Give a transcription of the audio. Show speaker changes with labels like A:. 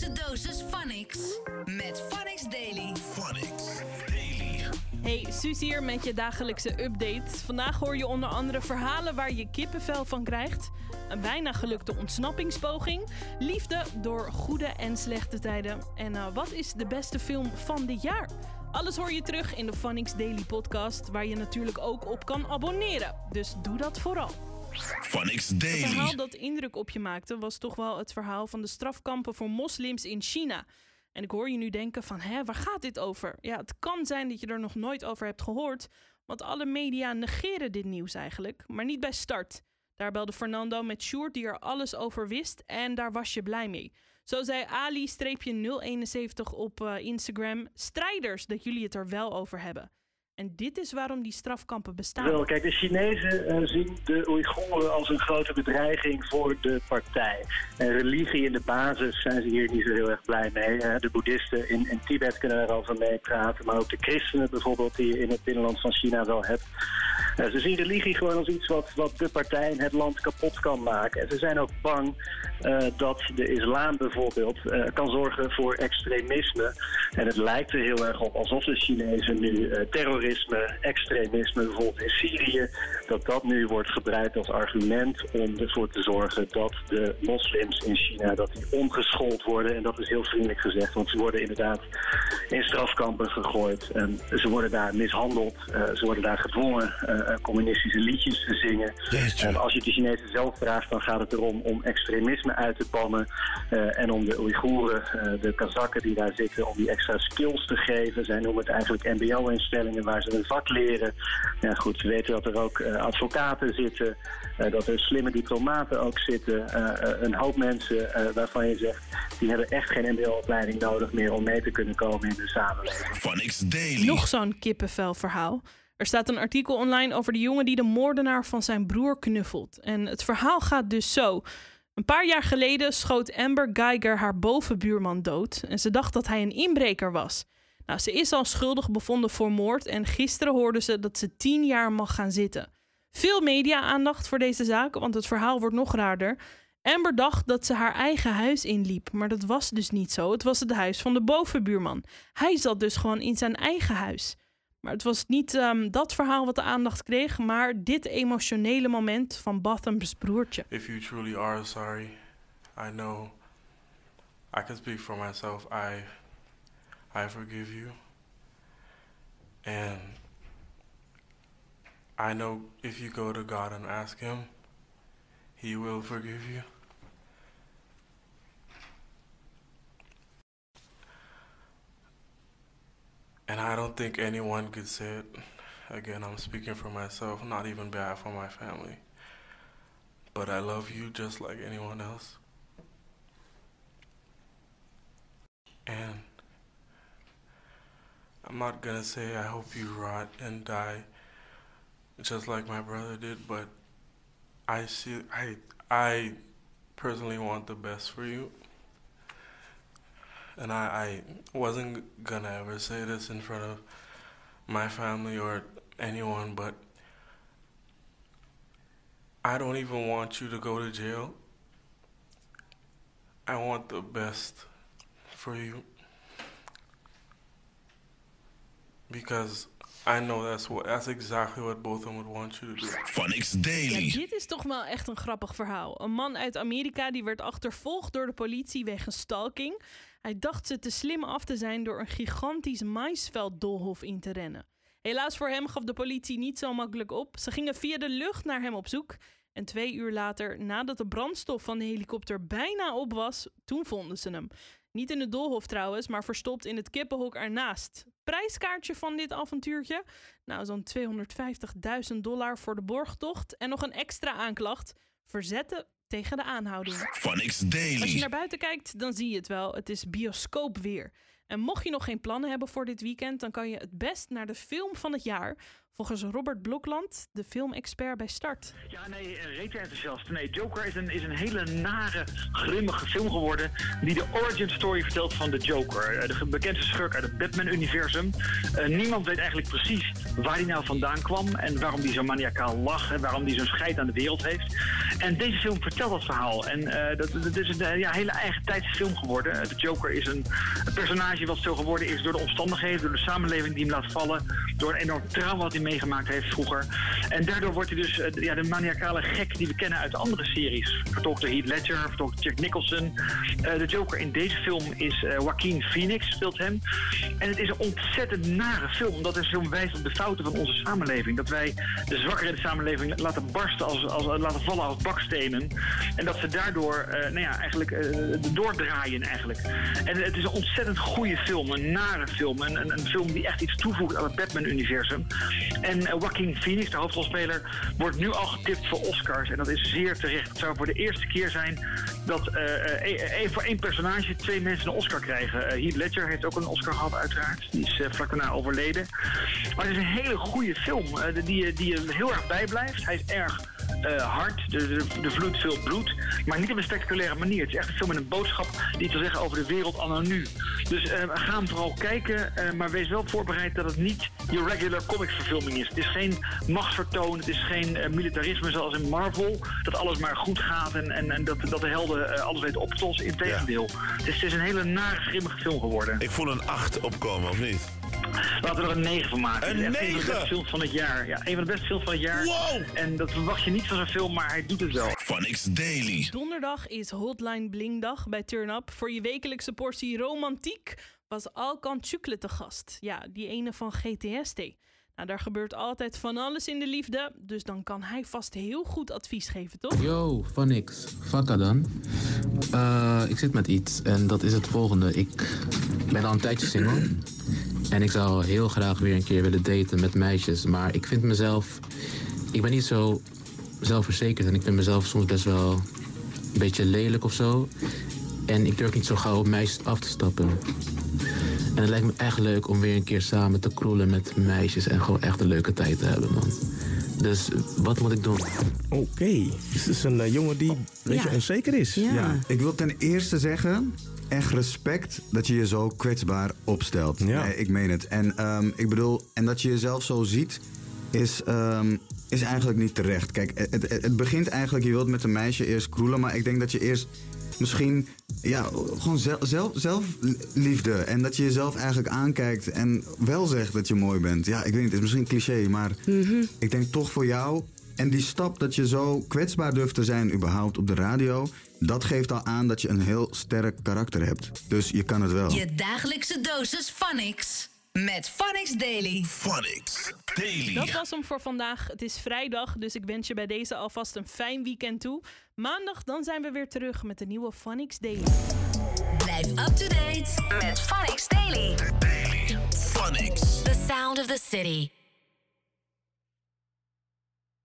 A: wekelijkse dosis Phonix met Phonix Daily.
B: Phonics Daily.
C: Hey, Suus hier met je dagelijkse update. Vandaag hoor je onder andere verhalen waar je kippenvel van krijgt. Een bijna gelukte ontsnappingspoging. Liefde door goede en slechte tijden. En uh, wat is de beste film van dit jaar? Alles hoor je terug in de Phonics Daily podcast, waar je natuurlijk ook op kan abonneren. Dus doe dat vooral.
B: Phonics
C: Het verhaal
B: Daily.
C: dat indruk op je maakte was toch wel het verhaal van de strafkampen voor moslims in China. En ik hoor je nu denken van, hè, waar gaat dit over? Ja, het kan zijn dat je er nog nooit over hebt gehoord, want alle media negeren dit nieuws eigenlijk, maar niet bij start. Daar belde Fernando met Sjoerd die er alles over wist en daar was je blij mee. Zo zei Ali-071 op eh, Instagram, strijders dat jullie het er wel over hebben. En dit is waarom die strafkampen bestaan.
D: Wel, kijk, de Chinezen eh, zien de Oeigoeren als een grote bedreiging voor de partij. En religie in de basis zijn ze hier niet zo heel erg blij mee. De boeddhisten in, in Tibet kunnen daarover meepraten, maar ook de christenen bijvoorbeeld die je in het binnenland van China wel hebt. Eh, ze zien religie gewoon als iets wat, wat de partij en het land kapot kan maken. En ze zijn ook bang eh, dat de islam bijvoorbeeld eh, kan zorgen voor extremisme. En het lijkt er heel erg op alsof de Chinezen nu terrorisme, extremisme, bijvoorbeeld in Syrië, dat dat nu wordt gebruikt als argument om ervoor te zorgen dat de moslims in China dat die omgeschoold worden. En dat is heel vriendelijk gezegd, want ze worden inderdaad in strafkampen gegooid. En ze worden daar mishandeld, ze worden daar gedwongen communistische liedjes te zingen.
B: Jeetje.
D: En als je de Chinezen zelf vraagt, dan gaat het erom om extremisme uit te bannen. eh, en om de Oeigoeren, eh, de Kazakken die daar zitten, om die extra skills te geven. Zij noemen het eigenlijk mbo-instellingen waar ze een vak leren. Ja goed, we weten dat er ook eh, advocaten zitten, eh, dat er slimme diplomaten ook zitten. eh, eh, een hoop mensen eh, waarvan je zegt, die hebben echt geen mbo-opleiding nodig meer om mee te kunnen komen in de samenleving.
B: Phonics Daily.
C: Nog zo'n kippenvelverhaal. Er staat een artikel online over de jongen die de moordenaar van zijn broer knuffelt. En het verhaal gaat dus zo. Een paar jaar geleden schoot Amber Geiger haar bovenbuurman dood. En ze dacht dat hij een inbreker was. Nou, ze is al schuldig bevonden voor moord. En gisteren hoorden ze dat ze tien jaar mag gaan zitten. Veel media-aandacht voor deze zaak, want het verhaal wordt nog raarder. Amber dacht dat ze haar eigen huis inliep, maar dat was dus niet zo. Het was het huis van de bovenbuurman. Hij zat dus gewoon in zijn eigen huis. Maar het was niet ehm, dat verhaal wat de aandacht kreeg, maar dit emotionele moment van Botham's broertje.
E: If you truly are sorry, I know I can speak for myself. I I forgive you. And I know if you go to God and ask him, he will forgive you. And I don't think anyone could say it. Again, I'm speaking for myself, not even bad for my family. But I love you just like anyone else. And I'm not gonna say I hope you rot and die just like my brother did, but I see I I personally want the best for you. And I, I wasn't gonna ever say this in front of my family or anyone, but I don't even want you to go to jail. I want the best for you. Because I know that's what that's exactly what both of them would want you to do.
B: Phonics
C: Ja,
B: Daily.
C: dit is toch wel echt een grappig verhaal. Een man uit Amerika die werd achtervolgd door de politie wegens stalking. Hij dacht ze te slim af te zijn door een gigantisch maisvelddolhof in te rennen. Helaas voor hem gaf de politie niet zo makkelijk op. Ze gingen via de lucht naar hem op zoek. En twee uur later, nadat de brandstof van de helikopter bijna op was, toen vonden ze hem. Niet in het doolhof trouwens, maar verstopt in het kippenhok ernaast. Prijskaartje van dit avontuurtje? Nou, zo'n 250.000 dollar voor de borgtocht en nog een extra aanklacht. Verzetten tegen de aanhouding.
B: Phonics
C: Als je
B: Daily.
C: naar buiten kijkt, dan zie je het wel. Het is bioscoopweer. En mocht je nog geen plannen hebben voor dit weekend, dan kan je het best naar de film van het jaar. Volgens Robert Blokland, de filmexpert bij Start.
F: Ja, nee, eh, reet enthousiast. Nee, Joker is een, is een hele nare, grimmige film geworden... die de origin story vertelt van de Joker. Eh, De bekendste schurk uit het Batman-universum. Eh, niemand weet eigenlijk precies waar hij nou vandaan kwam... en waarom hij zo maniacaal lag en waarom hij zo'n scheid aan de wereld heeft. En deze film vertelt dat verhaal. En eh, dat, is een eh, ja, hele eigen tijdse film geworden. De Joker is een, een personage wat zo geworden is door de omstandigheden... door de samenleving die hem laat vallen... door een enorm trauma wat hij meegemaakt heeft vroeger. En daardoor wordt hij dus eh, de- ja, de maniacale gek die we kennen uit andere series. Vertolkt door Heath Ledger, vertolkt door Jack Nicholson. De Joker in deze film is Joaquin Phoenix, speelt hem. En het is een ontzettend nare film, omdat deze film wijst op de fouten van onze samenleving. Dat wij de zwakkeren in de samenleving laten barsten, als, als, laten vallen als bakstenen. En dat ze daardoor eh, nou ja, eigenlijk eh, doordraaien eigenlijk. En het is een ontzettend goede film, een nare film. Een, een, film die echt iets toevoegt aan het Batman-universum. En eh, Joaquin Phoenix, de hoofdrolspeler, wordt nu al getipt voor Oscars. En dat is zeer terecht. Het zou voor de eerste keer zijn dat eh, voor één personage twee mensen een Oscar krijgen. Heath Ledger heeft ook een Oscar gehad, uiteraard. Die is vlak daarna overleden. Maar het is een hele goede film, die, die je heel erg bijblijft. Hij is erg hard, er, er, er vloeit veel bloed, maar niet op een spectaculaire manier. Het is echt een film met een boodschap die iets wil zeggen over de wereld anno nu. Dus eh, ga hem vooral kijken, eh, maar wees wel voorbereid dat het niet je regular comicsverfilming is. Het is geen machtsvertoon, het is geen eh, militarisme zoals in Marvel, dat alles maar goed gaat en, en, en dat, dat de helden eh, alles weten op te lossen. Integendeel. Het, is, het is een hele nare, grimmige film geworden.
B: Ik voel een 8 opkomen, of niet?
F: Laten we er een 9 van maken.
B: Een
F: Het is echt Een van de
B: 9?
F: beste films van het jaar. Ja, een van de beste films van het jaar.
B: Wow!
F: En dat verwacht je niet van zo'n film, maar hij doet het wel.
B: Phonics Daily.
C: Donderdag is Hotline Blingdag bij Turn Up. Voor je wekelijkse portie romantiek was Alkan Chukle te gast. Ja, die ene van GTST. Nou, daar gebeurt altijd van alles in de liefde, dus dan kan hij vast heel goed advies geven, toch?
G: Yo, van niks. Vakka dan. Eh, ik zit met iets en dat is het volgende. Ik ben al een tijdje single. En ik zou heel graag weer een keer willen daten met meisjes. Maar ik vind mezelf... Ik ben niet zo zelfverzekerd en ik vind mezelf soms best wel een beetje lelijk of zo. En ik durf niet zo gauw op meisjes af te stappen. En het lijkt me echt leuk om weer een keer samen te kroelen met meisjes en gewoon echt een leuke tijd te hebben, man. Dus wat moet ik doen?
H: Oké, dit is een eh, jongen die een beetje
I: Ja.
H: onzeker is.
I: Ja.
J: Ja, ik wil ten eerste zeggen, echt respect dat je je zo kwetsbaar opstelt.
H: Ja.
J: Nee, ik meen het. En ehm, ik bedoel, en dat je jezelf zo ziet, is, ehm, is eigenlijk niet terecht. Kijk, het, het, het begint eigenlijk, je wilt met een meisje eerst kroelen, maar ik denk dat je eerst misschien, ja, gewoon zelf, zelf, zelfliefde. En dat je jezelf eigenlijk aankijkt en wel zegt dat je mooi bent. Ja, ik weet niet, het is misschien cliché, maar ik denk toch voor jou. En die stap dat je zo kwetsbaar durft te zijn, überhaupt op de radio, dat geeft al aan dat je een heel sterk karakter hebt. Dus je kan het wel.
A: Je dagelijkse dosis Phonics. Met Phonics Daily.
B: Phonics Daily.
C: Dat was hem voor vandaag. Het is vrijdag, dus ik wens je bij deze alvast een fijn weekend toe. Maandag dan zijn we weer terug met de nieuwe Phonics Daily.
A: Blijf up to date met Phonics Daily.
B: Phonics.
A: The sound of the city.